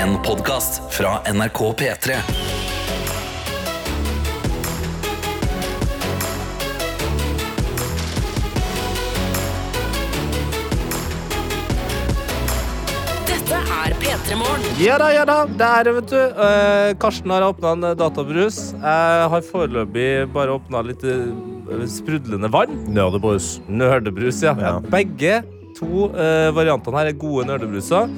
En podkast fra NRK P3. Dette er P3 Morgen. Ja da, ja da. Det er det, vet du. Eh, Karsten har åpna en eh, databrus. Jeg har foreløpig bare åpna litt eh, sprudlende vann. Nerdebrus. Nerdebrus, ja. Ja. Begge to eh, variantene her er gode nerdebruser.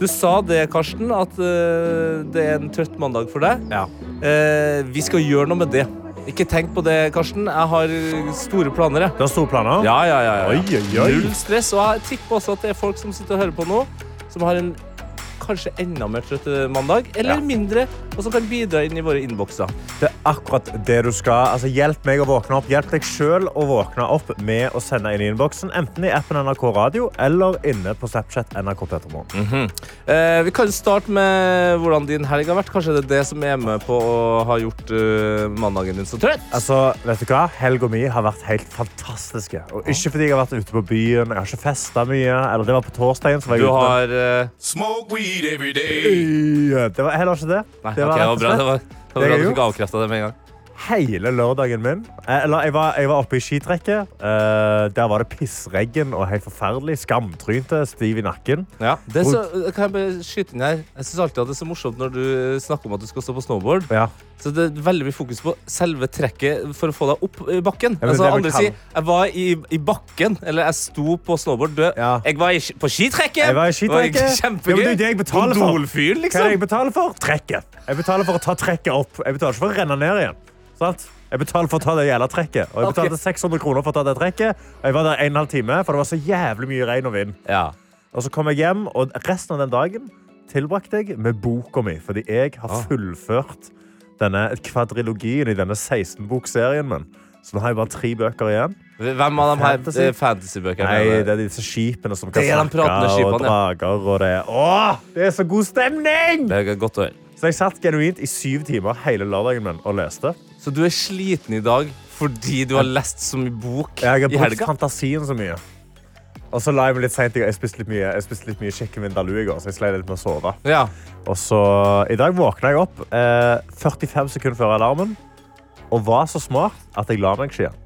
Du sa det, Karsten, at uh, det er en trøtt mandag for deg. Ja. Uh, vi skal gjøre noe med det. Ikke tenk på det, Karsten. Jeg har store planer. Jeg. Du har store planer? Ja, ja, ja, ja. Oi, oi, oi. Null stress. Og jeg tipper også at det er folk som sitter og hører på nå, som har en kanskje enda mer trøtt mandag, eller Ja. mindre, og som kan bidra inn i våre innbokser. Det akkurat det du skal. Altså, hjelp meg å våkne opp. Hjelp deg sjøl å våkne opp med å sende inn i innboksen, enten i appen NRK Radio eller inne på Snapchat NRK Petermorgen. Eh, vi kan starte med hvordan din helg har vært. Kanskje det er det som er med på å ha gjort uh, mandagen din så trøtt? Altså, vet du hva? Helga mi har vært helt fantastiske. Og ikke fordi jeg har vært ute på byen, jeg har ikke festa mye. Eller det var på torsdagen. Så var jeg Du ute. har uh... Smoke weed every day. Ja, Det var heller ikke det. Nei, det var det rett var og bra. slett Det var, det var Det bra du fikk avkrefta det med en gang. Hele lørdagen min. Eh, Eller, jeg, var, jeg var oppe i skitrekket. Uh, der var det pissregn og helt forferdelig. Skamtrynte, stiv i nakken. Ja. Det er så, kan jeg bare skyte inn her? Jeg synes alltid at det er så morsomt når du snakker om at du skal stå på snowboard. Ja. Så det er veldig mye fokus på selve trekket for å få deg opp i bakken. Ja, altså, andre sier jeg var i, i bakken, eller jeg sto på snowboard. Du, Ja. Jeg var i, på skitrekket! Jeg var i skitrekket. Var Ja, Kjempegøy. men det er det jeg betaler for. Liksom. Hva er det jeg betaler for? Trekket. Jeg betaler for å ta trekket opp. Jeg betaler ikke for å renne ned igjen. Sant? Jeg betalte for å ta det jævla trekket. Og jeg betalte 600 kroner for å ta det trekket. Og jeg var der en halv time, for det var så jævlig mye regn og vind. Ja. Og så kom jeg hjem, og resten av den dagen tilbrakte jeg med boka mi, fordi jeg har Ah. fullført denne kvadrilogien i denne 16-bokserien min. Så nå har jeg bare tre bøker igjen. Hvem av de her Fantasy? eh, fantasybøkene? Nei, det er disse skipene som kan snakke, og drager, og det Åh, det er så god stemning! Det er godt å høre. Så jeg satt genuint i syv timer hele lørdagen min og leste. Så du er sliten i dag fordi du har lest så mye bok Jeg har brukt fantasien så mye. Og så la jeg meg litt seint. i går. Jeg spiste litt mye, jeg spiste litt mye chicken vindaloo i går, så jeg sleit litt med å sove. Ja. Og så i dag våkna jeg opp eh, 45 sekunder før alarmen og var så smart at jeg la meg ikke igjen.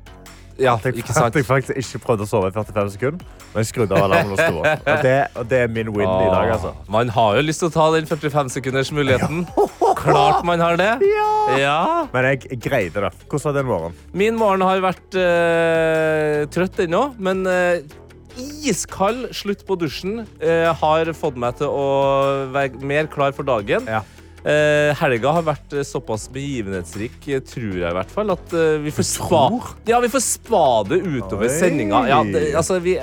ja, At jeg, ikke sant? at jeg faktisk ikke prøvde å sove i 45 sekunder, men jeg skrudde av alarmen og sto opp. Og det, og det er min win i dag, altså. Man har jo lyst til å ta den 45 sekunders muligheten. Klart man har det. Ja. Men jeg, greide det. Hvordan var den morgenen? Min morgen har vært uh, trøtt ennå, men uh, iskald slutt på dusjen eh, har fått meg til å være mer klar for dagen. Ja. Eh, helga har vært såpass begivenhetsrik, eh, tror jeg i hvert fall, at eh, vi får spa? Ja, vi får spade utover sendinga. Ja, altså, vi,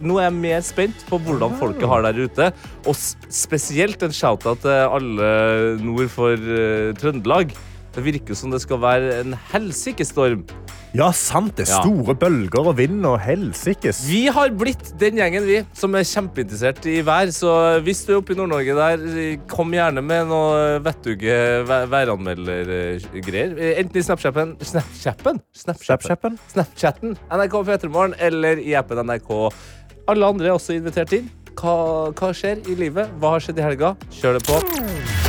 nå er jeg mer spent på hvordan folket har der ute. Og spesielt en shout-out til alle nord for Trøndelag. Det virker som det skal være en helsikestorm. Ja, sant. Det er Ja. store bølger og vind og helsikes. Vi har blitt den gjengen vi som er kjempeinteressert i vær. Så hvis du er oppe i Nord-Norge der, kom gjerne med noe vettuge væ- væranmeldergreier. Enten i Snapchappen Snapchappen? Snapchappen? Snapchatten NRK P3morgen eller i appen NRK. Alle andre er også invitert inn. Hva, hva skjer i livet? Hva har skjedd i helga? Kjør det på.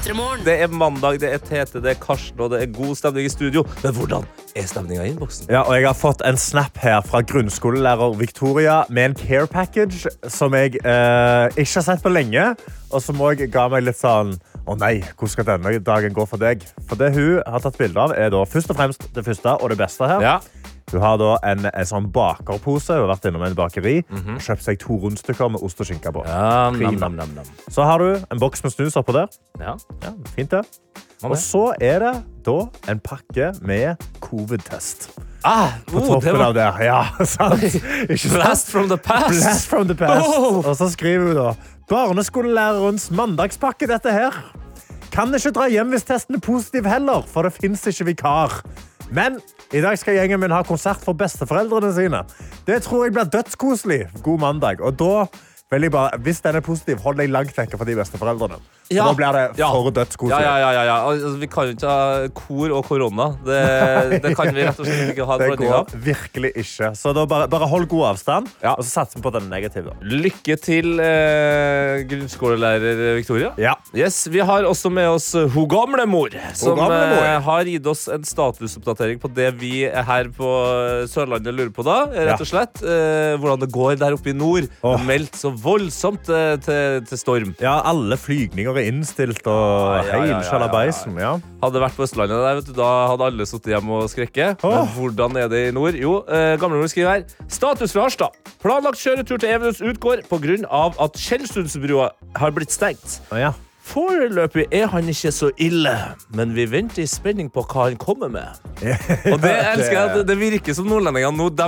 P3 Morgen. Det er mandag, det er Tete, det er Karsten, og det er god stemning i studio. Men hvordan er stemninga i innboksen? Ja, og jeg har fått en snap her fra grunnskolelærer Victoria med en care package som jeg eh, ikke har sett på lenge, og som også ga meg litt sånn Å nei, hvordan skal denne dagen gå for deg? For det hun har tatt bilde av, er da først og fremst det første og det beste her. Ja. Hun har en, en sånn bakerpose. Hun har vært innom en bakeri og kjøpt seg to rundstykker med ost og skinke på. Ja, nam, nam, nam, nam. Så har du en boks med snus oppå der. Ja. Ja, fint det. Og så er det da en pakke med covid-test. Ah, På oh, toppen var av det. Ja? Blast from the past. Blast from the past. Oh. Og så skriver hun da Barneskolelærerens mandagspakke, dette her. Kan ikke dra hjem hvis testen er positiv heller, for det fins ikke vikar. Men i dag skal gjengen min ha konsert for besteforeldrene sine. Det tror jeg blir dødskoselig. God mandag. Og da vil jeg bare, hvis den er positiv, hold deg langt vekk fra de besteforeldrene. Ja. Da blir det Ja. for dødskoselig. Ja, ja, ja, ja. Altså, vi kan jo ikke ha kor og korona. Det, det kan vi rett og slett ikke ha en Det går av. virkelig ikke. Så bare, bare hold god avstand, og så satser vi på den negative. Lykke til, eh, grunnskolelærer Victoria. Ja. Yes, Vi har også med oss ho gamle mor, som gamlemor. eh, har gitt oss en statusoppdatering på det vi her på Sørlandet lurer på da. Rett og slett. Eh, hvordan det går der oppe i nord. Er meldt så voldsomt eh, til, til storm. ja, alle flygninger er innstilt, og heil sjalabaisen. ja. Hadde det vært på Østlandet, der, vet du, da hadde alle sittet hjemme og skrekket. Men hvordan er det i nord? Jo, eh, gamlemor skriver her. Status fra Harstad. Planlagt kjøretur til Evenes utgår pga. at Tjeldstundsbrua har blitt stengt. Ja. Foreløpig er han ikke så ille, men vi venter i spenning på hva han kommer med. Og det elsker jeg at det virker som nordlendingene nå. De,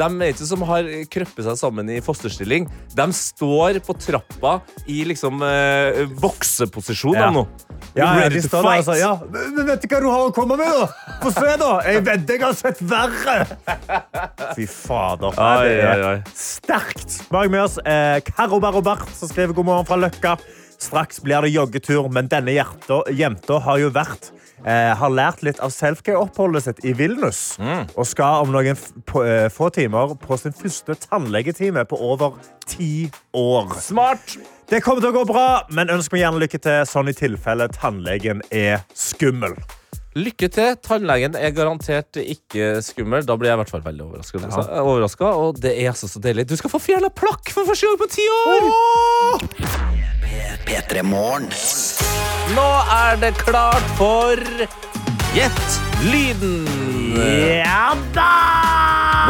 de er ikke som har krøppet seg sammen i fosterstilling. De står på trappa i liksom eh, bokseposisjon Ja. nå. Ja, ja, de står der sier ja, men vet du hva du har å komme med, da? Få se, da! Jeg vedder jeg har sett verre! Fy fader. Oi, ai. Sterkt. Bak med oss eh, Karo Barro Bart, som skriver god morgen fra Løkka. Straks blir det joggetur, men denne hjerta, jenta har jo vært eh, har lært litt av selfcare-oppholdet sitt i Vilnius. Og skal om noen på, eh, få timer på sin første tannlegetime på over ti år. Smart. Det kommer til å gå bra, men ønsker meg gjerne lykke til, sånn i tilfelle tannlegen er skummel. Lykke til. Tannlegen er garantert ikke skummel. Da blir jeg i hvert fall veldig er overrasket, og det er altså så deilig. Du skal få fjerna plakk for første gang på ti år! P3 Morgen. Nå er det klart for Gjett lyden. Ja da!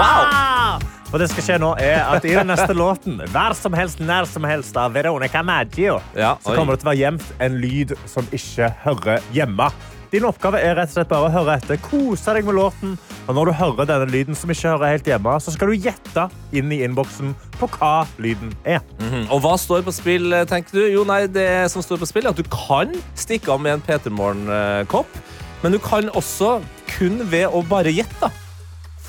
Wow! Og det skal skje nå er at I den neste låten, Hver som helst, nær som helst av Veronica Maggio, Ja, så kommer det til å være gjemt en lyd som ikke hører hjemme. Din oppgave er rett og slett bare å høre etter, kose deg med låten. Og når du hører denne lyden som ikke hører helt hjemme, så skal du gjette inn i innboksen på hva lyden er. Og hva står på spill, tenker du? Jo, nei, det som står på spill er at du kan stikke av med en Peter Morgen-kopp, men du kan også kun ved å bare gjette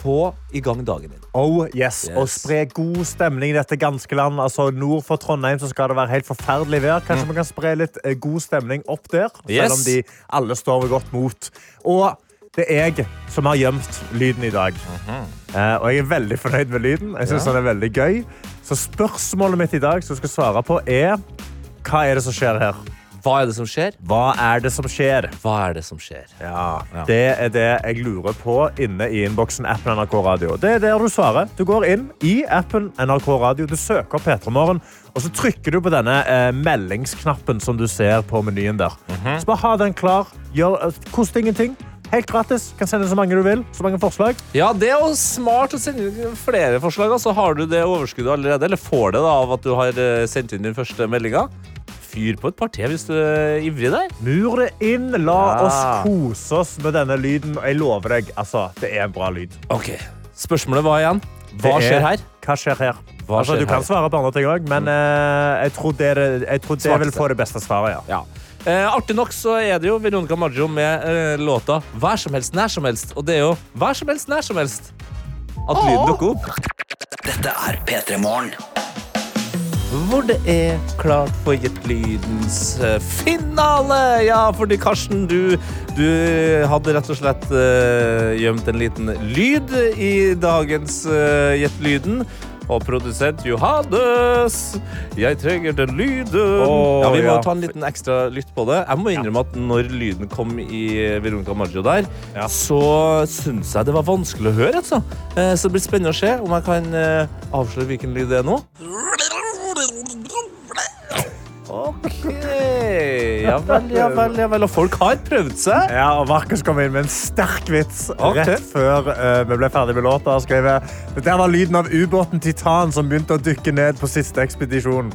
få i gang dagen din. Oh yes, Yes. Og spre god stemning i dette ganske land. Altså, nord for Trondheim så skal det være helt forferdelig vær. Kanskje vi kan spre litt eh, god stemning opp der, Mm. Yes. selv om de alle står ved godt mot. Og det er jeg som har gjemt lyden i dag. Eh, og jeg er veldig fornøyd med lyden. Jeg synes. Ja. den er veldig gøy. Så spørsmålet mitt i dag som jeg skal svare på, er hva er det som skjer her? Hva er det som skjer? Hva er det som skjer? Hva er det som skjer? Ja, Det er det jeg lurer på inne i innboksen appen NRK Radio. Det er der du svarer. Du går inn i appen NRK Radio, du søker opp P3 Morgen, og så trykker du på denne eh, meldingsknappen som du ser på menyen der. Så bare ha den klar. Gjør, eh, kost ingenting. Helt gratis. Kan sende så mange du vil. Så mange forslag. Ja, det er jo smart å sende inn flere forslag. Så har du det overskuddet allerede, eller får det da av at du har eh, sendt inn din første meldinga. Fyr på et par til hvis du er ivrig der. Mur det inn. La Ja. oss kose oss med denne lyden. Jeg lover deg, altså, det er en bra lyd. Ok, Spørsmålet var igjen Hva er- skjer her? Hva skjer her? Hva altså, skjer du kan her? svare på andre ting òg, men uh, jeg tror det, jeg tror det vil få det beste svaret. ja. Ja. Eh, artig nok så er det jo Veronica Maggio med eh, låta 'Hver som helst, nær som helst'. Og det er jo hver som helst, nær som helst at lyden dukker opp. Dette er P3 Morgen. Hvor det er klart for Gjettlydens eh, finale. Ja, fordi Karsten, du, du hadde rett og slett uh, gjemt en liten lyd i dagens uh, Gjettlyden. Og produsent Johannes, jeg trenger den lyden. Oh, ja, Vi må ja. ta en liten ekstra lytt på det. Jeg må innrømme at når lyden kom i Veronica Maggio der, Ja. så syns jeg det var vanskelig å høre. Altså. Eh, Så det blir spennende å se om jeg kan eh, avsløre hvilken lyd det er nå. Ok, ja vel, ja vel, ja vel. Og folk har prøvd seg. Ja, og Markus kom inn med en sterk vits okay. rett før uh, vi ble ferdig med låta. skrev Dette var lyden av ubåten Titan som begynte å dykke ned på siste ekspedisjon.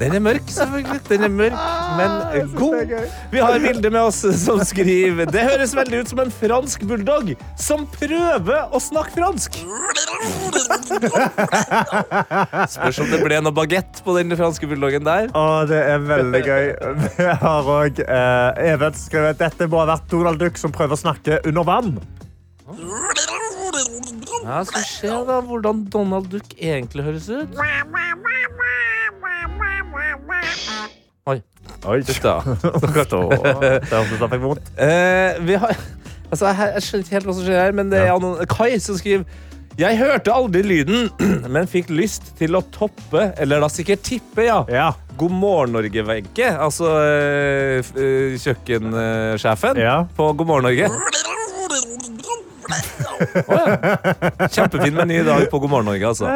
Den er mørk, selvfølgelig. Den er mørk, men god. Vi har Vilde med oss som skriver Det høres veldig ut som en fransk bulldog som prøver å snakke fransk. Spørs om det ble noe bagett på den franske bulldoggen der. Å, det er veldig gøy. Vi har òg eh, Even skrevet dette må ha vært Donald Duck som prøver å snakke under vann. Ja, Skal se da hvordan Donald Duck egentlig høres ut. Oi. Oi, Stakkars. Det fikk vondt. Eh, vi har Altså, jeg, jeg skjønner ikke helt hva som skjer her, men det er noen, Kai som skriver Jeg hørte aldri lyden, men fikk lyst til å toppe, eller da sikkert tippe, ja. Ja. God morgen Norge-Wenche, altså øh, eh, kjøkkensjefen Ja. på God morgen Norge. Oh, ja. Kjempefin meny i dag på God morgen Norge, altså.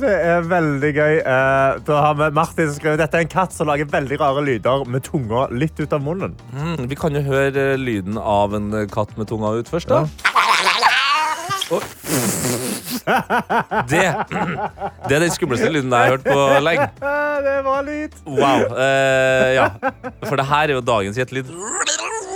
Det er veldig gøy. Eh, Da har vi Martin som skriver dette er en katt som lager veldig rare lyder med tunga litt ut av munnen. Mm, vi kan jo høre eh, lyden av en eh, katt med tunga ut først, da. Oi. Det, det er den skumleste lyden jeg har hørt på lenge. Det var lyd. Wow. eh, ja. For det her er jo dagens gjettelyd.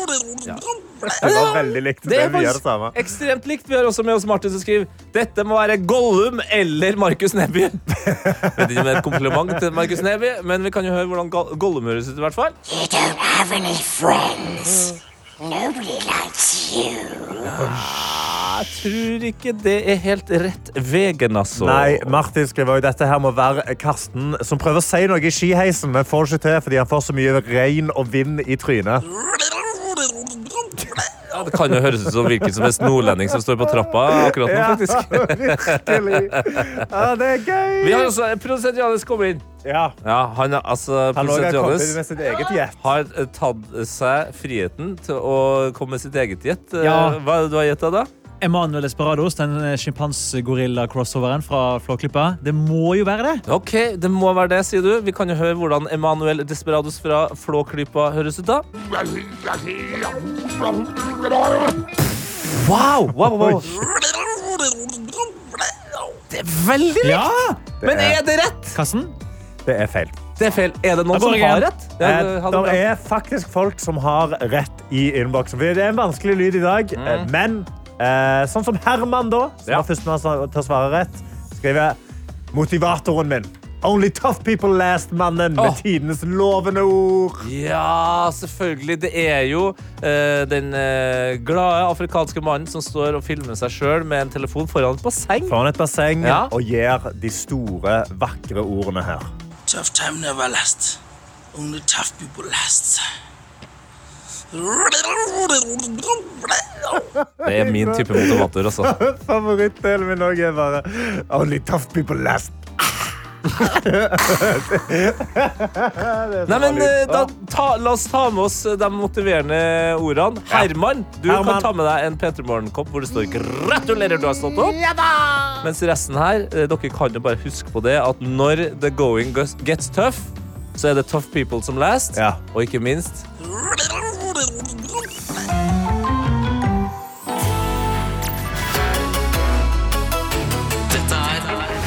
Det var veldig likt. Det Det er det samme. ekstremt likt. Vi har også med oss Martin som skriver Dette må være Gollum eller Markus Neby. Vet ikke om det er et kompliment til Markus Neby, men vi kan jo høre hvordan Gollum høres ut. i hvert fall You don't have any friends. Nobody likes you. Jeg tror ikke det er helt rett veien, altså. Nei, Martin skriver jo dette her må være Karsten som prøver å si noe i skiheisen, men får ikke til fordi han får så mye regn og vind i trynet. Ja, det kan jo høres ut som hvilken som helst nordlending som står på trappa akkurat nå, faktisk. virkelig. Ja, det er gøy. Vi har også produsent Johannes kommet inn. Ja, Ja, han altså han har kommet med sitt eget gjett. har eh, tatt seg friheten til å komme med sitt eget gjett. Eh, Ja. Hva er det du har gjetta, da? Emanuel Esperados, den sjimpansegorilla-crossoveren fra Flåklypa. Det må jo være det. Ok, Det må være det, sier du. Vi kan jo høre hvordan Emanuel Desperados fra Flåklypa høres ut, da. Wow! wow, wow. Det er veldig likt! Ja! Men er det rett? Karsten? Det er feil. Det er feil. Er det noen som har rett? Ja, Eh, det hadde Det er faktisk folk som har rett i innboksen. Det er en vanskelig lyd i dag, mm. men eh, sånn som Herman, da, som Ja. var førstemann til å svare rett, skriver motivatoren min. Only tough people last-mannen med oh. tidenes lovende ord. Ja, selvfølgelig. Det er jo uh, den uh, glade afrikanske mannen som står og filmer seg sjøl med en telefon foran et basseng. Foran et basseng Ja. og gir de store, vakre ordene her. Tough time never lasts. Only tough people last. Det er min type motivator, altså. Favorittdelen min òg er bare Only tough people last. Nei, men eh, da, ta, La oss ta med oss de motiverende ordene. Herman, du Herman. kan ta med deg en P3 Morgen-kopp hvor det står 'Gratulerer, du har stått opp'. Mens resten her, eh, dere kan jo bare huske på det at når the going gets tough, så er det tough people som last. Ja. Og ikke minst Dette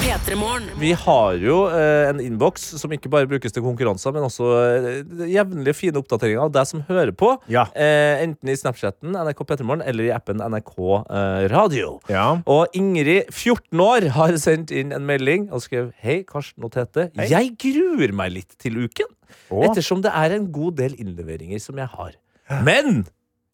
P3 Vi har jo eh, en innboks som ikke bare brukes til konkurranser, men også eh, jevnlige fine oppdateringer av deg som hører på. Ja. Eh, enten i Snapchatten NRK Petremorgen eller i appen NRK eh, Radio. Ja. Og Ingrid, 14 år, har sendt inn en melding og skrev Hei, Karsten og Tete. Hei. Jeg gruer meg litt til uken, Åh. ettersom det er en god del innleveringer som jeg har. Men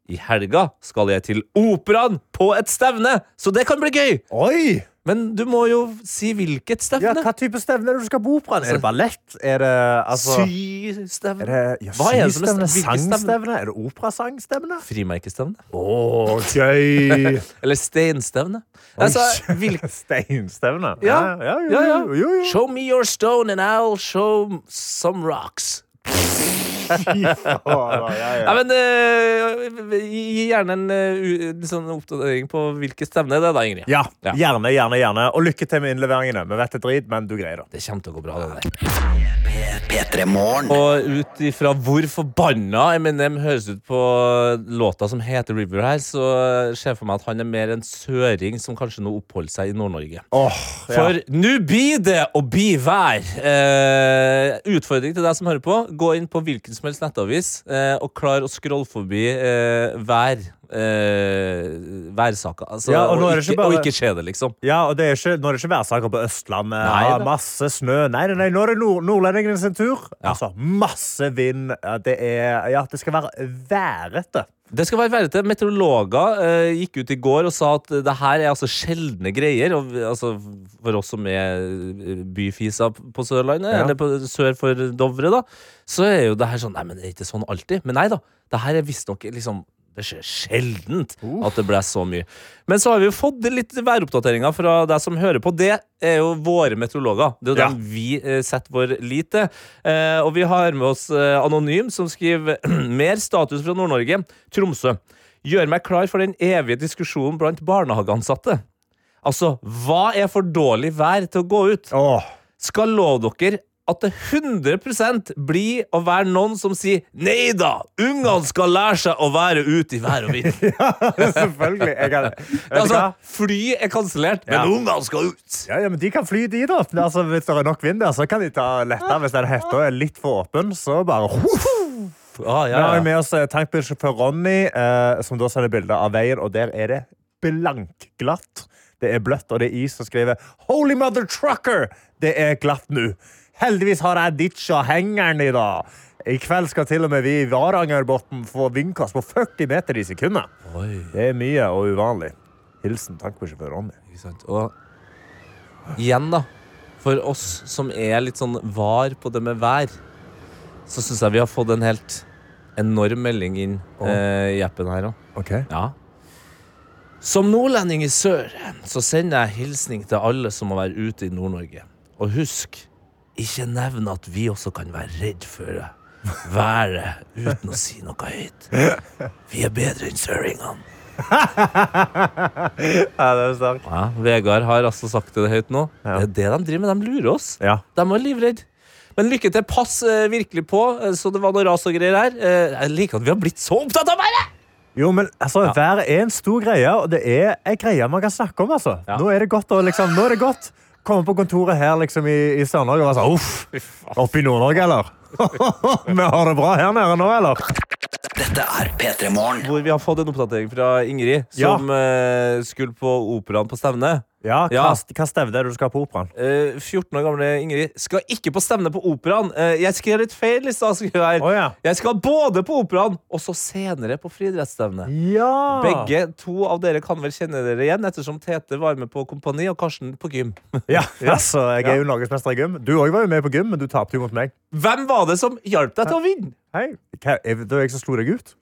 i helga skal jeg til operaen på et stevne, så det kan bli gøy! Oi! Men du må jo si hvilket stevne. Ja, hva type stevne er det du skal på operaen? Er det ballett? Er det altså Systevne. er det, ja, Hva er det som er? Sangstevne? Er det operasangstevne? Frimerkestevne. Oh, gøy! Eller steinstevne. Altså, hvil... Steinstevne? Ja. ja, Ja, ja. jo, jo. Show me your stone and I'll show some rocks. Ja, men uh, Gi gjerne en uh, sånn oppdatering på hvilket stevne det er, da, Ingrid. Ja, Ja. gjerne, gjerne, gjerne. Og lykke til med innleveringene. Vi vet det er drit, men du greier det. Det kommer til å gå bra, det der. P3 Og ut ifra hvor forbanna Eminem høres ut på låta som heter River her, så ser jeg for meg at han er mer en søring som kanskje nå oppholder seg i Nord-Norge. Åh, For nå blir det å bli vær. Eh, utfordring til deg som hører på. Gå inn på hvilken som helst nettavis eh, og klar å scrolle forbi eh, vær. Eh, værsaker. Altså, Ja, og og, ikke, ikke bare- og ikke skje det, liksom. Ja, og det er ikke, Nå er det ikke værsaker på Østlandet. Nei masse snø. Nei, nei, nei, nå er det nord nordlendingene sin tur. Ja. Altså, Masse vind. Det, er, ja, det skal være værete. Det skal være værete. Meteorologer eh, gikk ut i går og sa at det her er altså sjeldne greier. Og, altså, for oss som er eh, byfisa på Sørlandet, Ja. eller på, sør for Dovre, da, så er jo det her sånn Nei, men det er ikke sånn alltid. Men nei da. Det her er visstnok liksom det skjer sjeldent at det ble så mye. Men så har vi jo fått litt væroppdateringer fra deg som hører på. Det er jo våre meteorologer. Det er jo Ja. dem vi eh, setter vår lit til. Eh, og vi har med oss eh, Anonym, som skriver mer status fra Nord-Norge. Tromsø. Gjør meg klar for den evige diskusjonen blant barnehageansatte. Altså, hva er for dårlig vær til å gå ut? Åh, Skal love dere at det 100% blir å være noen som sier Nei da, ungene skal lære seg å være ute i vær og vind. selvfølgelig. Jeg kan, altså, fly er kansellert, men Ja. ungene skal ut. Ja, ja, men De kan fly, de, da. Altså, hvis det er nok vind der, så kan de ta lettere. Hvis den hetta er litt for åpen, så bare Ah, Vi ja, har ja. med oss eh, tankbilsjåfør Ronny, eh, som da sender bilde av veien, og der er det blankglatt. Det er bløtt, og det er is som skriver 'Holy mother trucker'! Det er glatt nå. Heldigvis har jeg ditcha hengeren i dag. I kveld skal til og med vi i Varangerbotn få vindkast på 40 meter i sekundet. Oi, Det er mye og uvanlig. Hilsen tankbilsjåfør Ronny. ikke sant. Og igjen, da. For oss som er litt sånn var på det med vær, så syns jeg vi har fått en helt enorm melding inn eh, i appen her òg. Ok. Ja. Som nordlending i sør så sender jeg hilsning til alle som må være ute i Nord-Norge. Og husk, ikke nevn at vi også kan være redd for været uten å si noe høyt. Vi er bedre enn søringene. Ja, det er sterkt. Ja, Vegard har altså sagt det høyt nå. Ja. Det er det de driver med. De lurer oss. Ja. De er livredde. Men lykke til. Pass eh, virkelig på, eh, så det var noe ras og greier her. Eh, jeg liker at vi har blitt så opptatt av været! Jo, men altså, Været er en stor greie, og det er en greie man kan snakke om. altså. Nå er det godt Og, liksom, nå er det godt komme på kontoret her liksom, i, i Sør-Norge og være sånn Uff, oppe i Nord-Norge, eller? Vi har det bra her nede nå, eller? Dette er P3 Morgen. Hvor vi har fått en oppdatering fra Ingrid, som eh, skulle på operaen på stevne. Ja, Ja. Hva, hva stevne er det du skal på operaen? Eh, 14 år gamle Ingrid skal ikke på stevne på operaen. Eh, jeg skrev litt feil i stad. jeg. Å, ja. Jeg skal både på operaen og så senere på friidrettsstevne. Ja! Begge to av dere kan vel kjenne dere igjen, ettersom Tete var med på Kompani og Karsten på gym. Ja, altså, Jeg er jo norgesmester i gym. Du òg var jo med på gym, men du tapte jo mot meg. Hvem var det som hjalp deg til å vinne? Hei, hva, er det jeg som slo deg ut?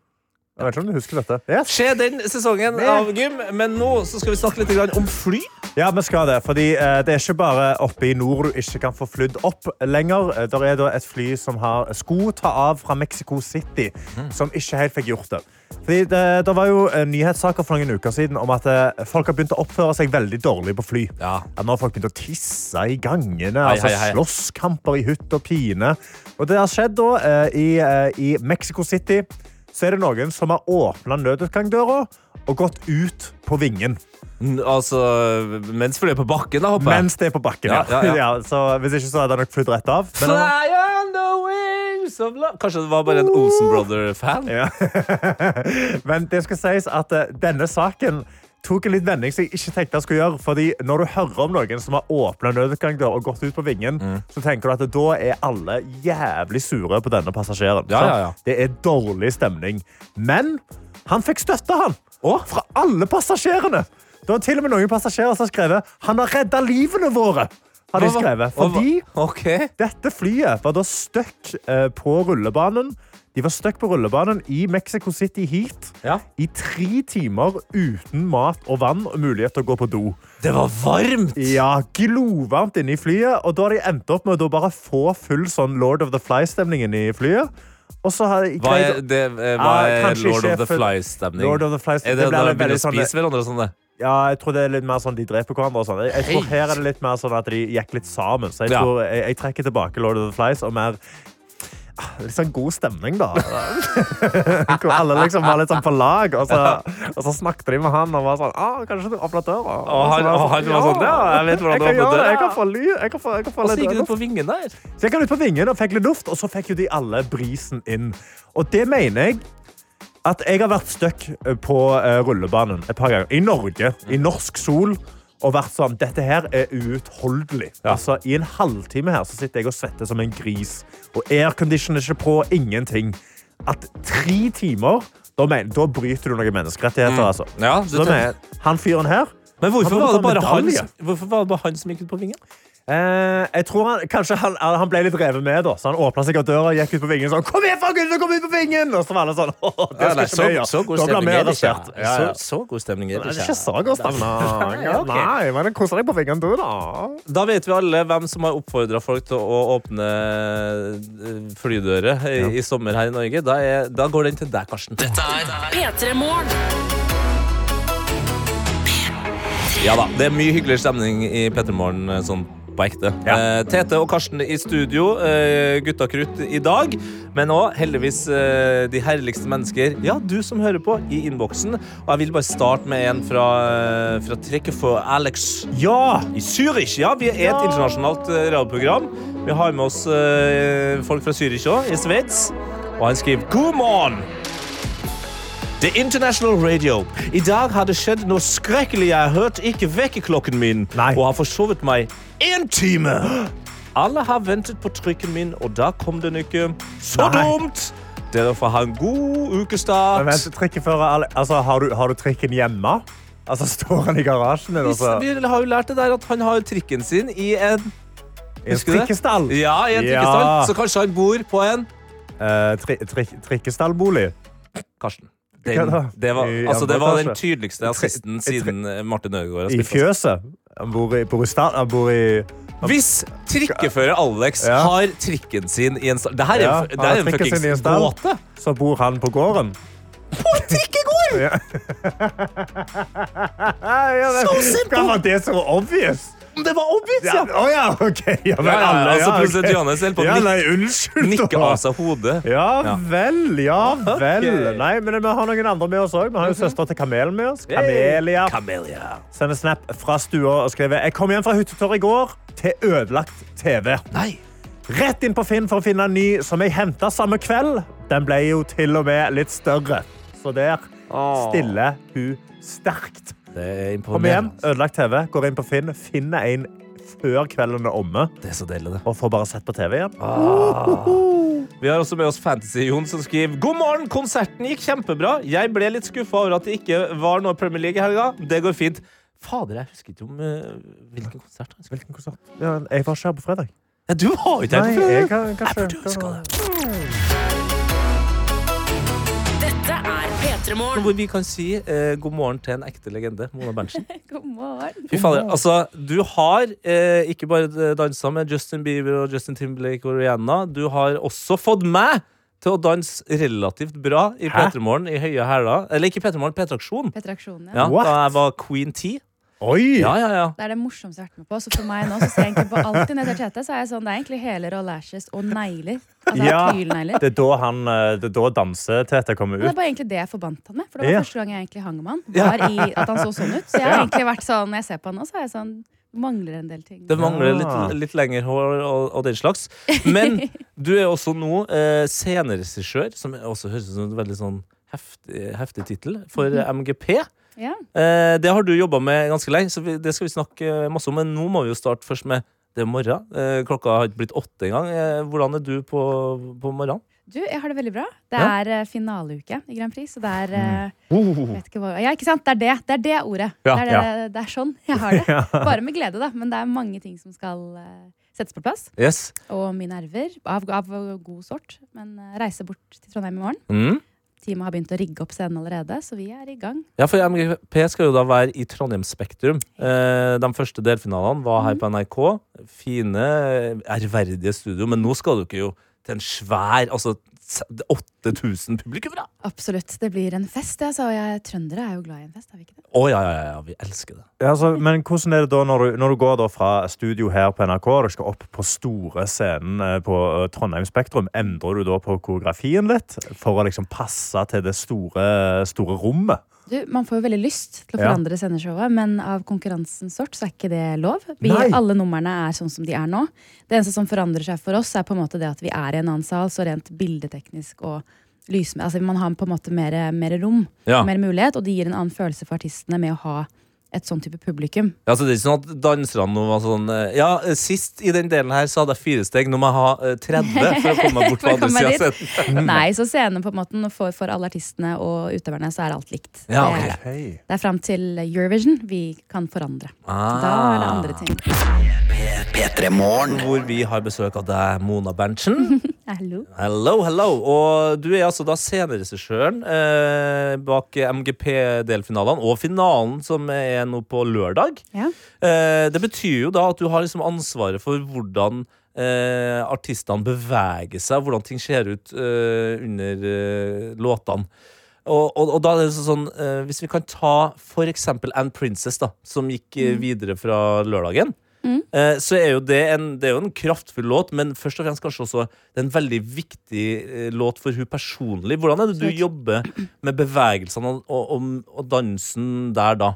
Jeg vet ikke om du husker dette. Yes. Skje den sesongen av gym, men nå så skal vi snakke litt om fly. Ja, vi skal det. Fordi eh, det er ikke bare oppe i nord du ikke kan få flydd opp lenger. Det Der er et fly som har sko ta av fra Mexico City, som ikke helt fikk gjort det. Fordi det, det var jo eh, nyhetssaker for noen uker siden om at eh, folk har begynt å oppføre seg veldig dårlig på fly. Ja. At nå har folk begynt å tisse i gangene, Hei, altså hei, hei. slåsskamper i hutt og pine. Og det har skjedd da eh, i, eh, i Mexico City. Så er det noen som har åpna nødutgangdøra og gått ut på vingen. Altså, mens flyet er på bakken, da, håper jeg. Mens det er på bakken. Ja, Ja, ja, ja. så hvis ikke så hadde det nok flydd rett av. Men, Fly on the wings of love Kanskje det var bare en Olsen Brother-fan? ja. Men det skal sies at eh, denne saken tok en litt vending som jeg ikke tenkte jeg skulle gjøre. fordi Når du hører om noen som har åpna nødutgangsdør og gått ut på vingen, Mm. så tenker du at da er alle jævlig sure på denne passasjeren. Ja, ja, ja. Det er dårlig stemning. Men han fikk støtte, han. Fra alle passasjerene. Det var til og med noen passasjerer som skrev han har redda livene våre. Har de skrevet. Fordi okay. dette flyet var da stuck eh, på rullebanen. De var stuck på rullebanen i Mexico City Heat Ja. i tre timer uten mat og vann og mulighet til å gå på do. Det var varmt! Ja, Glovarmt inne i flyet, og da har de endt opp med å bare få full sånn Lord of the Fly-stemningen i flyet. Og så har de Hva er, det, eh, hva er Lord of? Lord of the Flies Er det det når de begynner å sånn- spise hverandre og sånn? det? Ja, jeg tror det er litt mer sånn de dreper hverandre. og sånn. Jeg, jeg tror Her er det litt mer sånn at de gikk litt sammen. Så jeg, tror, jeg, jeg trekker tilbake Lord of the Flies og mer ah, Litt sånn god stemning, da. Hvor alle liksom var litt sånn på lag. Og så, og så snakket de med han og var sånn ah, 'Kanskje du åpner døra?' Og han- og han var sånn, «Ja, jeg vet hvordan du åpner døra.» Jeg kan få lyd. Jeg kan få, jeg kan få Og så gikk du ut på vingen der. Så jeg gikk ut på vingen og fikk litt luft, og så fikk jo de alle brisen inn. Og det mener jeg at jeg har vært stuck på eh, rullebanen et par ganger. I Norge, i norsk sol. Og vært sånn, Dette her er uutholdelig. Altså, I en halvtime her så sitter jeg og svetter som en gris. Og aircondition er ikke på. Ingenting. At tre timer Da, men, da bryter du noen menneskerettigheter. Mm. Altså. Ja, Så da mener han fyren her Men hvorfor var, det bare han, hvorfor var det bare han som gikk ut på vingen? Eh, Jeg tror han, kanskje han, han ble litt revet med, da. Så han åpna sikkert døra og gikk ut på vingen sånn Kom igjen, folkens, kom ut på vingen! Og så var alle sånn det skal så, vi gjøre. Da blir vi arrestert. Ja, ja. Så, god stemning Det er ikke så god stemning. Ja. Nei, men kos deg på vingen, du, da. Da vet vi alle hvem som har oppfordra folk til å åpne eh, flydører i, i sommer her i Norge. Da, er, da går den til deg, Karsten. Dette er P3 Morgen. Ja da, Det er mye hyggeligere stemning i P3 Morgen eh, sånn på ekte. Eh, Tete og Karsten i studio, eh, gutta krutt i dag. Men òg heldigvis eh, de herligste mennesker. Ja, du som hører på, i innboksen. Og jeg vil bare starte med en fra, eh, fra trekket for Alex Ja! i Zürich. Ja, vi er et internasjonalt eh, radioprogram. Vi har med oss eh, folk fra Zürich òg, i Sveits. Og han skriver God morgen! The International Radio. I dag har det skjedd noe skrekkelig. Jeg har hørt ikke vekkerklokken min Nei. og har forsovet meg én time. Alle har ventet på trykken min, og da kom den ikke. Så Nei. dumt! Dere får ha en god Men ukestart. vent, trikkefører, altså, har, du, har du trikken hjemme? Altså, Står han i garasjen Altså, vi har jo lært det der at han har trikken sin i en I en trikkestall? Ja, i en Ja. trikkestall. Så kanskje han bor på en Eh, tri, tri, trikkestallbolig? Karsten. Den, det, var, I altså, det var den tydeligste assisten siden eh, Martin Ødegaard I fjøset? Han bor i, bor i, han bor i Hvis trikkefører Alex Ja. har trikken sin i en stall Det her er, Ja, det er en fuckings gåte. Så bor han på gården. På en trikkegård! Ja. ja, det, Så simpelt! Hva var det så obvious? Det var obvious, Ja, ja! å ja, OK. Ja, vel, Ja, ja, alle, altså, ok. Johannes holder på å Ja, nikke- nei, unnskyld. Nikke av seg hodet. Ja Ja. vel, ja vel. Nei, men vi har noen andre med oss òg. Vi har jo søstera til Kamelen med oss. Kamelia. Kamelia. Sender snap fra stua og skriver Jeg kom hjem fra hyttetur i går til ødelagt TV. Nei. Rett inn på Finn for å finne en ny som jeg henta samme kveld. Den ble jo til og med litt større. Så der stiller hun sterkt. Det er Kom igjen, ødelagt TV, går inn på Finn, finner en før kvelden er omme, Det er så deilig, det. og får bare sett på TV igjen. Vi har også med oss Fantasy-Jon som skriver God morgen, konserten gikk kjempebra. Jeg ble litt skuffa over at det ikke var noe Premier League i helga. Det går fint. Fader, jeg husker ikke om uh, hvilken konsert Jeg. Hvilken konsert? Ja, jeg var ikke her på fredag. Ja, du var ikke helt på jeg kan, kanskje, Jeg burde huska det. Hvor vi kan si eh, god morgen til en ekte legende, Mona Berntsen. God morgen. Fy fader, altså, du har eh, ikke bare dansa med Justin Bieber og Justin Timberlake og Rihanna. Du har også fått meg til å danse relativt bra i Hæ? P3 Morgen i høye hæler. Eller ikke P3 Morgen, P3 Aksjon. Ja. Da jeg var Queen T. Oi! Ja, ja, ja. Det er det morsomste jeg har vært med på. Så for meg nå så ser jeg egentlig på alltid når til Tete, så er jeg sånn, det er egentlig hæler og lashes og negler. Altså Ja. Det er da, han, eh, det er da dansetete kommer Men det er bare egentlig det jeg forbandt han med. For det var Ja. første gang jeg egentlig hang med han. Var i at han så sånn ut. Så jeg har egentlig vært sånn, når jeg ser på han nå, så er jeg sånn Mangler en del ting. Det mangler litt, litt lengre hår og, og den slags. Men du er også nå eh, sceneregissør, som også høres ut som en veldig sånn heftig, heftig tittel, for MGP. Ja. Eh, det har du jobba med ganske lenge, så vi, det skal vi snakke eh, masse om. Men nå må vi jo starte først med det er morgen. Eh, klokka har ikke blitt åtte engang. Eh, hvordan er du på, på morgenen? Du, jeg har det veldig bra. Det er ja. finaleuke i Grand Prix, så det er mm. uh. vet ikke hva, Ja, ikke sant? Det er det. Det er det ordet. Ja, det, er det, det er sånn jeg har det. Bare med glede, da. Men det er mange ting som skal eh, settes på plass. Yes. Og mine nerver, av, av god sort. Men reise bort til Trondheim i morgen. Mm. Teamet har begynt å rigge opp scenen allerede, så vi er i gang. Ja, for MGP skal jo da være i Trondheim Spektrum. Eh, de første delfinalene var her på NRK. Fine, ærverdige studio. Men nå skal dere jo til en svær Altså s- 8000 publikummere! Absolutt. Det blir en fest, Altså, og jeg, trøndere er jo glad i en fest, er vi ikke det? Å oh, ja, ja, ja, vi elsker det. Ja, altså, men hvordan er det da når du, når du går da fra studio her på NRK og du skal opp på store scenen eh, på eh, Trondheim Spektrum, endrer du da på koreografien litt for å liksom passe til det store, store rommet? Du, Man får jo veldig lyst til å Ja. forandre sendeshowet, men av konkurransens sort så er ikke det lov. Vi, alle numrene er sånn som de er nå. Det eneste som forandrer seg for oss, er på en måte det at vi er i en annen sal, så rent bildeteknisk og lys, altså Man har på en måte mer, mer rom, Ja. mer mulighet, og det gir en annen følelse for artistene med å ha et sånn type publikum. Ja, så det er ikke sånn at danserne nå var sånn eh, Ja, eh, sist i den delen her så hadde jeg fire steg, nå må jeg ha eh, 30 for å komme meg bort For på andre sida av scenen. Nei, så scenen på en måte for, for alle artistene og utøverne så er alt likt. Ja, det, er, ok. det. det er fram til Eurovision vi kan forandre. Ah. Da er det andre ting. P3 Morgen. Hvor vi har besøk av deg, Mona Berntsen. Hallo. Hello, hello. Og du er altså da sceneregissøren eh, bak MGP-delfinalene og finalen som er nå på lørdag. Ja. Eh, det betyr jo da at du har liksom ansvaret for hvordan eh, artistene beveger seg, hvordan ting ser ut eh, under eh, låtene. Og, og, og da er det sånn eh, Hvis vi kan ta for eksempel Anne Princess, da, som gikk mm. videre fra lørdagen. Eh, så er jo det en, det er jo en kraftfull låt, men først og fremst kanskje også det er en veldig viktig eh, låt for hun personlig. Hvordan er det du jobber med bevegelsene og, og, og, dansen der da?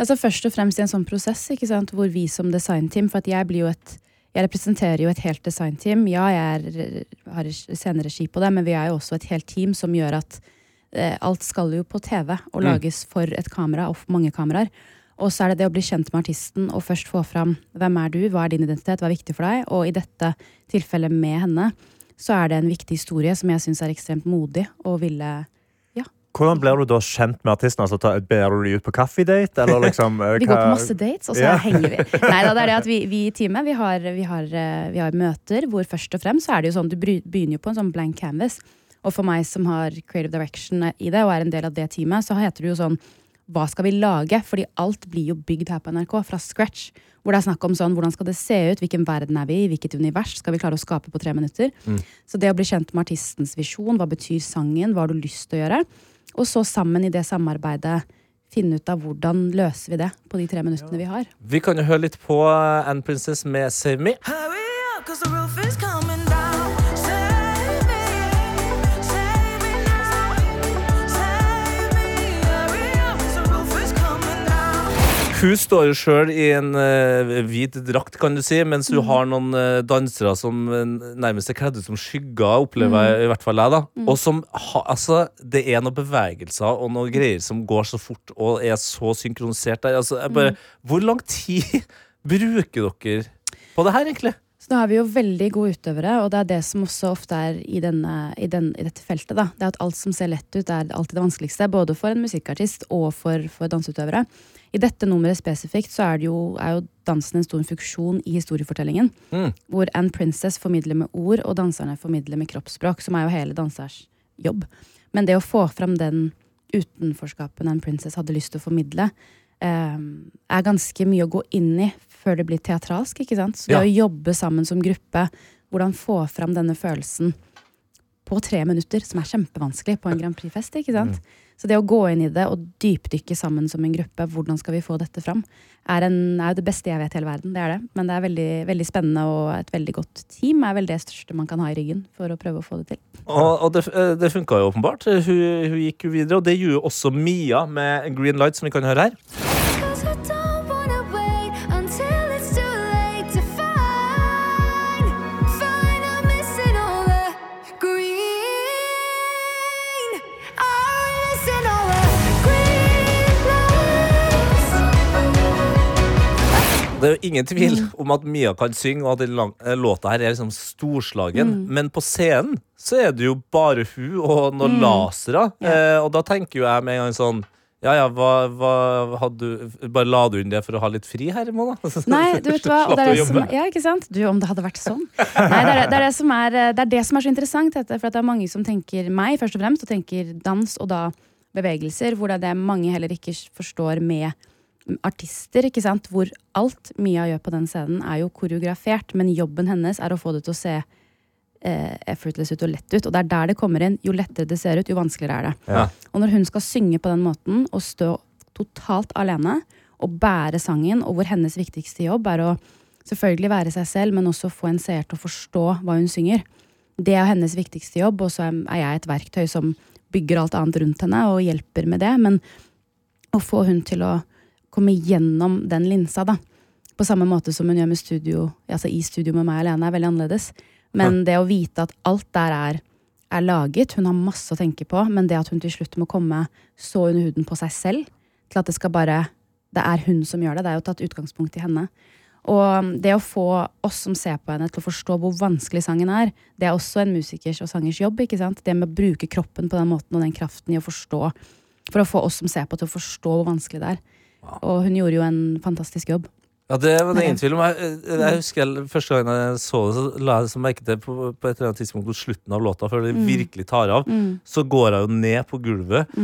Altså Først og fremst i en sånn prosess hvor vi som designteam For jeg blir jo et jeg representerer jo et helt designteam. Ja, jeg er, har sceneregi på det, men vi er jo også et helt team som gjør at eh, alt skal jo på TV og lages for et kamera og for mange kameraer. Og så er det det å bli kjent med artisten og først få fram hvem er du, hva er din identitet, hva er viktig for deg. Og i dette tilfellet med henne, så er det en viktig historie som jeg syns er ekstremt modig og ville Hvordan blir du da kjent med artisten? Altså, ber du dem ut på kaffedate? Eller liksom, eh, Vi går på masse dates, og så Ja. henger vi. Nei da, det er det at vi, vi i teamet vi har, vi, har, eh, vi har møter hvor først og fremst så er det jo sånn du begynner jo på en sånn blank canvas. Og for meg som har creative direction i det, og er en del av det teamet, så heter det jo sånn hva skal vi lage? Fordi alt blir jo bygd her på NRK fra scratch. Hvor det er snakk om sånn, hvordan skal det se ut, hvilken verden er vi i, hvilket univers skal vi klare å skape på tre minutter. Så det å bli kjent med artistens visjon, hva betyr sangen, hva har du lyst til å gjøre? Og så sammen i det samarbeidet finne ut av hvordan løser vi det på de tre minuttene vi har. Vi kan jo høre litt på Anne Princess med Save Me. Hurry up, cause the roof is coming Hun står jo sjøl i en uh, hvit drakt, kan du si, mens Mm. du har noen uh, dansere som eh, nærmest er kledd ut som skygger, opplever jeg, i hvert fall jeg, da. Mm. Og som ha, Altså, det er noen bevegelser og noen greier som går så fort og er så synkronisert der. Altså, jeg bare Mm. Hvor lang tid bruker dere på det her, egentlig? Så nå har vi jo veldig gode utøvere, og det er det som også ofte er i, denne, i, den, i dette feltet. da. Det er at alt som ser lett ut, er alltid det vanskeligste. Både for en musikkartist og for, for danseutøvere. I dette nummeret spesifikt så er, det jo, er jo dansen en stor funksjon i historiefortellingen. Mm. Hvor Anne Princess formidler med ord, og danserne formidler med kroppsspråk, som er jo hele dansers jobb. Men det å få fram den utenforskapen Anne Princess hadde lyst til å formidle, eh, er ganske mye å gå inn i før det blir teatralsk. ikke sant? Så det Ja. å jobbe sammen som gruppe, hvordan få fram denne følelsen på tre minutter, som er kjempevanskelig på en Grand Prix-fest. ikke sant? Så det å gå inn i det og dypdykke sammen som en gruppe, hvordan skal vi få dette fram, er, en, er jo det beste jeg vet i hele verden. Det er det. Men det er veldig, veldig spennende, og et veldig godt team er vel det største man kan ha i ryggen for å prøve å få det til. Og, og det, eh, det funka jo åpenbart. Hun, hun gikk jo videre, og det gjorde jo også Mia med Green Light, som vi kan høre her. Det er jo ingen tvil om at Mia kan synge, og at den eh, låta her er liksom storslagen. Men på scenen så er det jo bare hun og noen lasere. Eh, og da tenker jo jeg med en gang sånn ja, ja, hva, hva hadde du Bare la du inn det for å ha litt fri her, i Mona? Nei, du vet hva, det er det som, ja, ikke sant? Du, om det hadde vært sånn. Nei, det er det, er det, som, er, det er det som er så interessant, dette, for at det er mange som tenker meg først og fremst, og tenker dans og da bevegelser, hvor det er det mange heller ikke forstår med artister, ikke sant? Hvor alt Mia gjør på den scenen er jo koreografert, men jobben hennes er å få det til å se eh, effortless ut og lett ut, og det er der det kommer inn. Jo lettere det ser ut, jo vanskeligere er det. Ja. Og når hun skal synge på den måten, og stå totalt alene, og bære sangen, og hvor hennes viktigste jobb er å selvfølgelig være seg selv, men også få en seer til å forstå hva hun synger. Det er hennes viktigste jobb, og så er jeg et verktøy som bygger alt annet rundt henne og hjelper med det. Men å få hun til å komme gjennom den linsa, da. På samme måte som hun gjør med studio, altså i studio med meg alene, er veldig annerledes. Men det å vite at alt der er, er laget, hun har masse å tenke på, men det at hun til slutt må komme så under huden på seg selv, til at det skal bare det er hun som gjør det. Det er jo tatt utgangspunkt i henne. Og det å få oss som ser på henne, til å forstå hvor vanskelig sangen er, det er også en musikers og sangers jobb. ikke sant? Det med å bruke kroppen på den måten og den kraften i å forstå. For å få oss som ser på, til å forstå hvor vanskelig det er. Og hun gjorde jo en fantastisk jobb. Ja, det var det ingen tvil om. Jeg, jeg husker jeg, Første gang jeg så det, så la jeg merke til på, på et eller annet tidspunkt på slutten av låta, før det virkelig tar av, så går jeg jo ned på gulvet.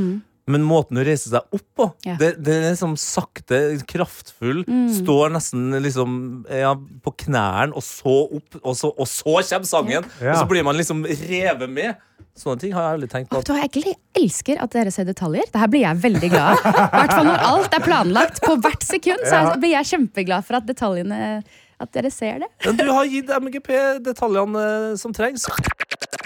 Men måten hun reiser seg opp på, Ja. det, det er liksom sakte, kraftfull, står nesten liksom ja, på knærne, og så opp, og så, og så kommer sangen! Ja. Og så blir man liksom revet med. Sånne ting har jeg aldri tenkt på. At, du Jeg elsker at dere ser detaljer. Det her blir jeg veldig glad av. Hvert fall når alt er planlagt på hvert sekund. Så blir jeg kjempeglad for at detaljene At dere ser det. men du har gitt MGP detaljene som trengs.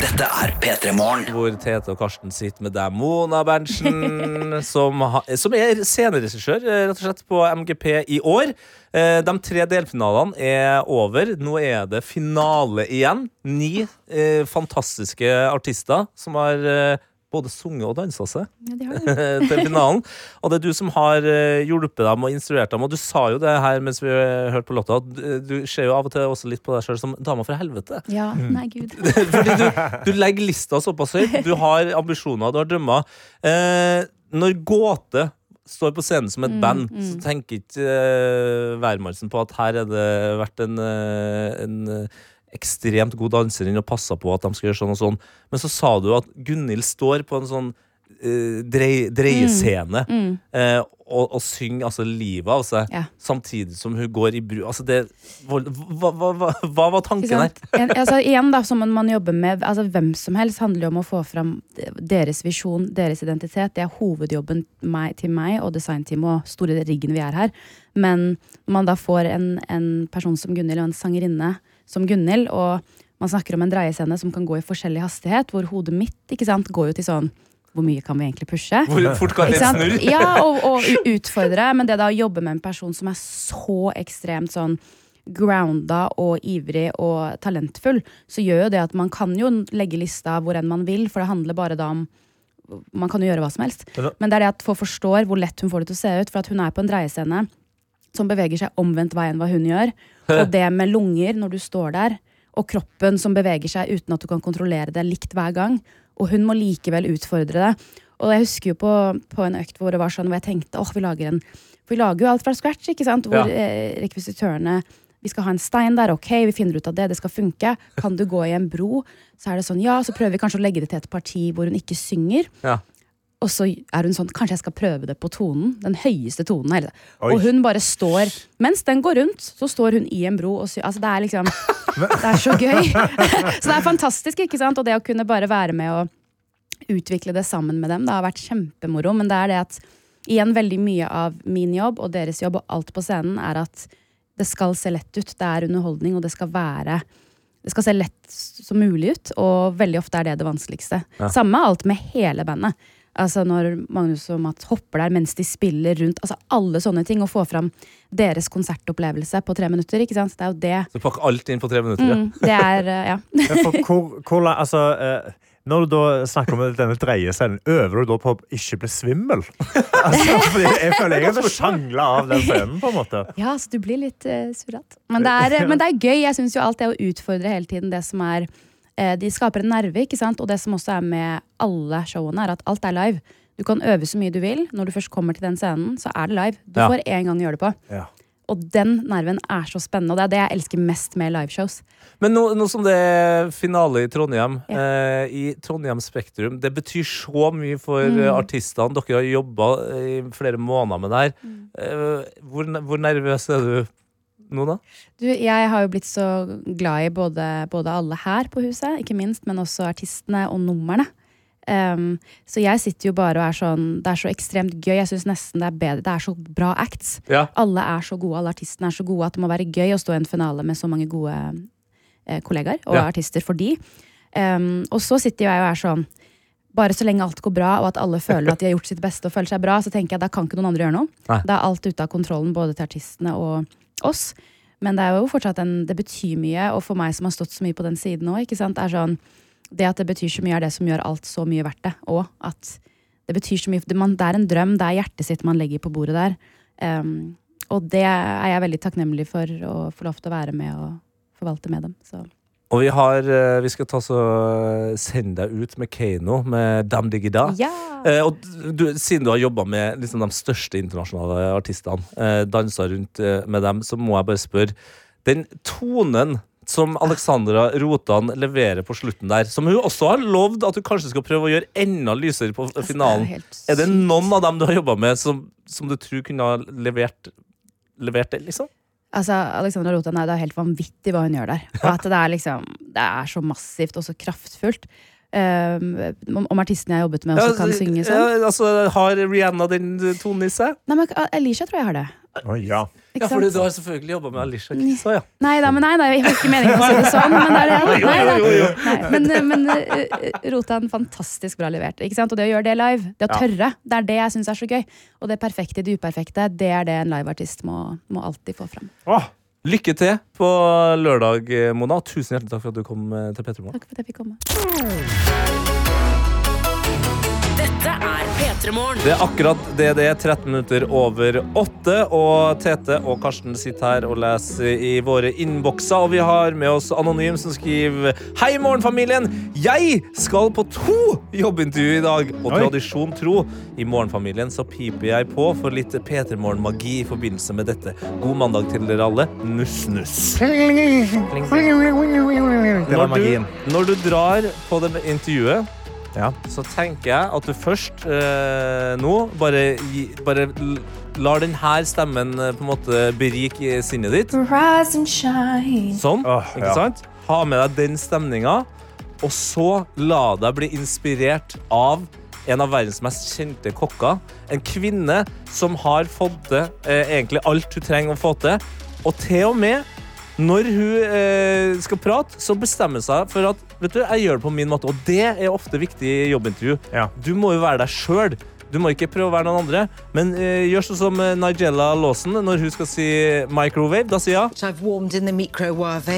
Dette er P3 Morgen. Hvor Tete og Karsten sitter med deg, Mona Berntsen, som, som er sceneregissør rett og slett på MGP i år. Eh, De tre delfinalene er over. Nå er det finale igjen. Ni eh, fantastiske artister som har eh, både sunget og dansa seg Ja, til finalen. Og det er du som har eh, hjulpet dem og instruert dem. Og du sa jo det her mens vi eh, hørte på låta, at du ser jo av og til også litt på deg sjøl som dama fra helvete. Ja, nei, gud. Fordi du, du legger lista såpass høyt. Du har ambisjoner, du har drømmer. Eh, når Gåte står på scenen som et band, så tenker ikke uh, Værmannsen på at her har det vært en, uh, en eh, ekstremt god danser inn og passa på at de skal gjøre sånn og sånn. Men så sa du at Gunhild står på en sånn drei, dreiescene eh, og, og synger altså livet av seg, Ja. samtidig som hun går i bru... Altså det, hva, hva, hva, hva var tanken her? En, altså, igjen, da, som man jobber med altså, Hvem som helst handler jo om å få fram deres visjon, deres identitet. Det er hovedjobben meg, til meg og designteamet og store riggen vi er her. Men når man da får en, en person som Gunhild og en sangerinne som Gunhild, og man snakker om en dreiescene som kan gå i forskjellig hastighet, hvor hodet mitt ikke sant, går jo til sånn Hvor mye kan vi egentlig pushe? Hvor fort kan det snurre? Ja, og, og utfordre. Men det da å jobbe med en person som er så ekstremt sånn grounda og ivrig og talentfull, så gjør jo det at man kan jo legge lista hvor enn man vil, for det handler bare da om Man kan jo gjøre hva som helst. Men Men det er det at folk forstår hvor lett hun får det til å se ut, for at hun er på en dreiescene som beveger seg omvendt vei enn hva hun gjør. Og det med lunger når du står der, og kroppen som beveger seg uten at du kan kontrollere det likt hver gang. Og hun må likevel utfordre det. Og jeg husker jo på, på en økt hvor det var sånn hvor jeg tenkte åh, vi lager en For vi lager jo alt fra scratch, ikke sant? Hvor Ja. eh, rekvisitørene Vi skal ha en stein der, ok, vi finner ut av det, det skal funke. Kan du gå i en bro? Så er det sånn, ja, så prøver vi kanskje å legge det til et parti hvor hun ikke synger. Ja. Og så er hun sånn, kanskje jeg skal prøve det på tonen. Den høyeste tonen. Eller. Oi. Og hun bare står Mens den går rundt, så står hun i en bro og syr. Altså, det er liksom Det er så gøy. så det er fantastisk, ikke sant? Og det å kunne bare være med og utvikle det sammen med dem, det har vært kjempemoro. Men det er det at igjen veldig mye av min jobb og deres jobb og alt på scenen er at det skal se lett ut. Det er underholdning, og det skal være det skal se lett som mulig ut, og veldig ofte er det det vanskeligste. Samme alt med hele bandet. Altså Når Magnus og Mats hopper der mens de spiller rundt. Altså Alle sånne ting. Å få fram deres konsertopplevelse på tre minutter. ikke sant? Det er jo det. Så pakk alt inn på tre minutter. ja. Mm, det er, eh, ja. For hvor, hvor, altså, eh, når du da snakker om denne dreiescenen, øver du da på å ikke bli svimmel? Altså, fordi jeg føler jeg hadde sjangla av den scenen. på en måte. Ja, så du blir litt uh, surrete. Men, det er- men det er gøy. Jeg syns jo alt det å utfordre hele tiden det som er eh, De skaper en nerve, ikke sant? Og det som også er med alle showene, er at alt er live. Du kan øve så mye du vil. Når du først kommer til den scenen, så er det live. Du Ja. får én gang gjøre det på. Ja. Og den nerven er så spennende, og det er det jeg elsker mest med liveshows. Men nå, nå som det er finale i Trondheim, Ja. eh, i Trondheim Spektrum Det betyr så mye for Mm. eh, artistene. Dere har jobba i flere måneder med det her. Mm. Eh, hvor, hvor nervøs er du nå, da? Du, jeg har jo blitt så glad i både, både alle her på huset, ikke minst, men også artistene og numrene. Um, så jeg sitter jo bare og er sånn Det er så ekstremt gøy. Jeg syns nesten det er bedre. Det er så bra acts. Ja. Alle er så gode, alle artistene er så gode at det må være gøy å stå i en finale med så mange gode eh, kollegaer og Ja. artister for de. Um, og så sitter jeg og er sånn bare så lenge alt går bra, og at alle føler at de har gjort sitt beste, og føler seg bra, så tenker jeg da kan ikke noen andre gjøre noe. Nei. Da er alt ute av kontrollen, både til artistene og oss. Men det er jo fortsatt en, det betyr mye, og for meg som har stått så mye på den siden òg, er sånn Det at det betyr så mye, er det som gjør alt så mye verdt det. Og at det betyr så mye det er en drøm, det er hjertet sitt man legger på bordet der. Um, og det er jeg veldig takknemlig for å få lov til å være med og forvalte med dem. Så. Og vi har eh, Vi skal ta så sende deg ut med Keiino med Dam Digida. Ja! Eh, og du, siden du har jobba med liksom, de største internasjonale artistene, eh, dansa rundt eh, med dem, så må jeg bare spørre. Den tonen som Alexandra Rotan leverer på slutten der, som hun også har lovd at du kanskje skal prøve å gjøre enda lysere på Altså, finalen. det er Er det noen av dem du har jobba med, som, som du tror kunne ha levert, levert det, liksom? Altså, Alexandra er det er helt vanvittig hva hun gjør der. Og at det er liksom Det er så massivt og så kraftfullt. Um, om, artistene artisten jeg har jobbet med, også kan synge sånn. ja, altså, har Rihanna den tonen i seg? Nei, men Alicia tror jeg har det. Å, ja. Ja, fordi du har selvfølgelig jobba med Alicia Kisa, ja. Nei da, men nei, nei, jeg har ikke meningen å si det sånn. Men, det er det. Nei, da. jo. Nei, men, men uh, Rotan fantastisk bra levert. Ikke sant? Og det å gjøre det live, det å tørre, det er det jeg syns er så gøy. Og det perfekte i det uperfekte, det er det en liveartist må, må alltid få fram. Åh, Lykke til på lørdag, Mona. Tusen hjertelig takk for at du kom eh, til P3 Morgen. Takk for at jeg fikk komme. Dette er P3 Morgen. Det er akkurat det det er. 13 minutter over 8. Og Tete og Karsten sitter her og leser i våre innbokser. Og vi har med oss Anonym som skriver Hei, Morgenfamilien! Jeg skal på to jobbintervju i dag. Og Oi. tradisjon tro, i Morgenfamilien så piper jeg på for litt P3 Morgen-magi i forbindelse med dette. God mandag til dere alle. Nuss, nuss. Det var Når du, når du drar på det intervjuet Ja. så tenker jeg at du først eh, nå bare, gi, bare lar denne stemmen eh, på en måte berike sinnet ditt. Rise and shine. Sånn. Oh, ikke ja. sant? Ha med deg den stemninga, og så la deg bli inspirert av en av verdens mest kjente kokker. En kvinne som har fått til eh, egentlig alt hun trenger å få til. Og til og med når hun eh, skal prate, så bestemmer hun seg for at vet du, jeg gjør det på min måte. Og det er ofte viktig i jobbintervju. Ja. Du må jo være deg sjøl. Du må ikke prøve å være noen andre. Men eh, gjør sånn som eh, Nigella Lawson når hun skal si microwave. Da sier hun I've warmed in the microwave.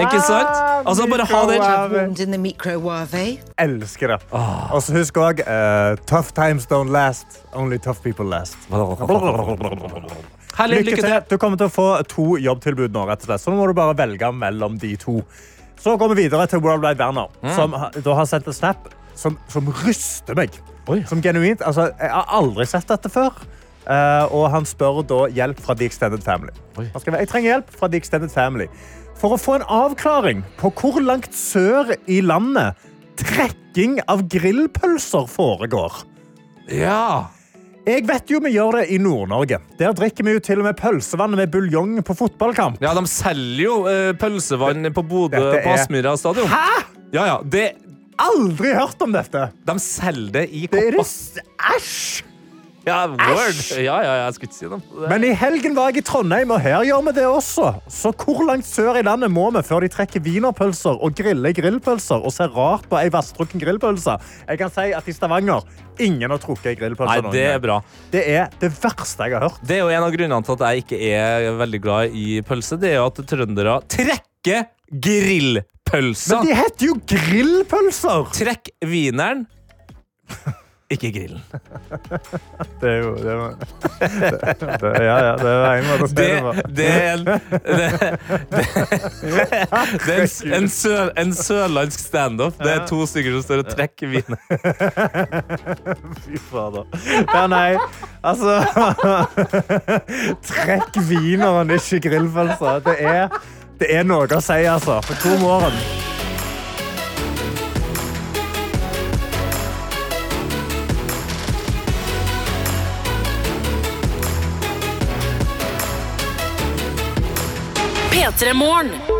Ikke sant? Altså, bare ha den. I've warmed in the microwave. Elsker det. Og så husk òg Tough times don't last. Only tough people last. Herlig, Lykke til. Du kommer til å få to jobbtilbud nå, rett og slett. Så nå må du bare velge mellom de to. Så går vi videre til World Wide Werner, som ha- da har sendt en snap som, som ryster meg. Oi. Som genuint. Altså, jeg har aldri sett dette før. Uh, og han spør da hjelp fra The Extended Family. Skriver, jeg trenger hjelp fra The Extended Family. For å få en avklaring på hvor langt sør i landet trekking av grillpølser foregår. Ja. Jeg vet jo vi gjør det i Nord-Norge. Der drikker vi jo til og med pølsevann med buljong på fotballkamp. ja, de selger jo uh, pølsevann på Bodø på Aspmyra stadion. Hæ? Ja, ja. Det, Aldri hørt om dette! de selger det i Det er kopper. Æsj! Ja, word. Ja, ja, jeg skulle ikke si det. Men i helgen var jeg i Trondheim, og her gjør vi det også. Så hvor langt sør i landet må vi før de trekker wienerpølser og griller grillpølser og ser rart på ei vasstrukken grillpølse? Jeg kan si at i Stavanger ingen har trukket ei grillpølse. Nei, det er bra. det er det verste jeg har hørt. Det er jo en av grunnene til at jeg ikke er veldig glad i pølse. Det er jo at trøndere trekker grillpølser. Men de heter jo grillpølser! Trekk wieneren, ikke grillen. Det er jo det det, det, Ja, ja, det er en måte å si Det, på. det er en, det, det, er en, en, sø, en sørlandsk standup. Det er to stykker som står og trekker wieneren. Fy fader. Ja, nei, altså Trekk wieneren, ikke grillpølser. Det er, det er noe å si, altså. For god morgen. P3 Morgen.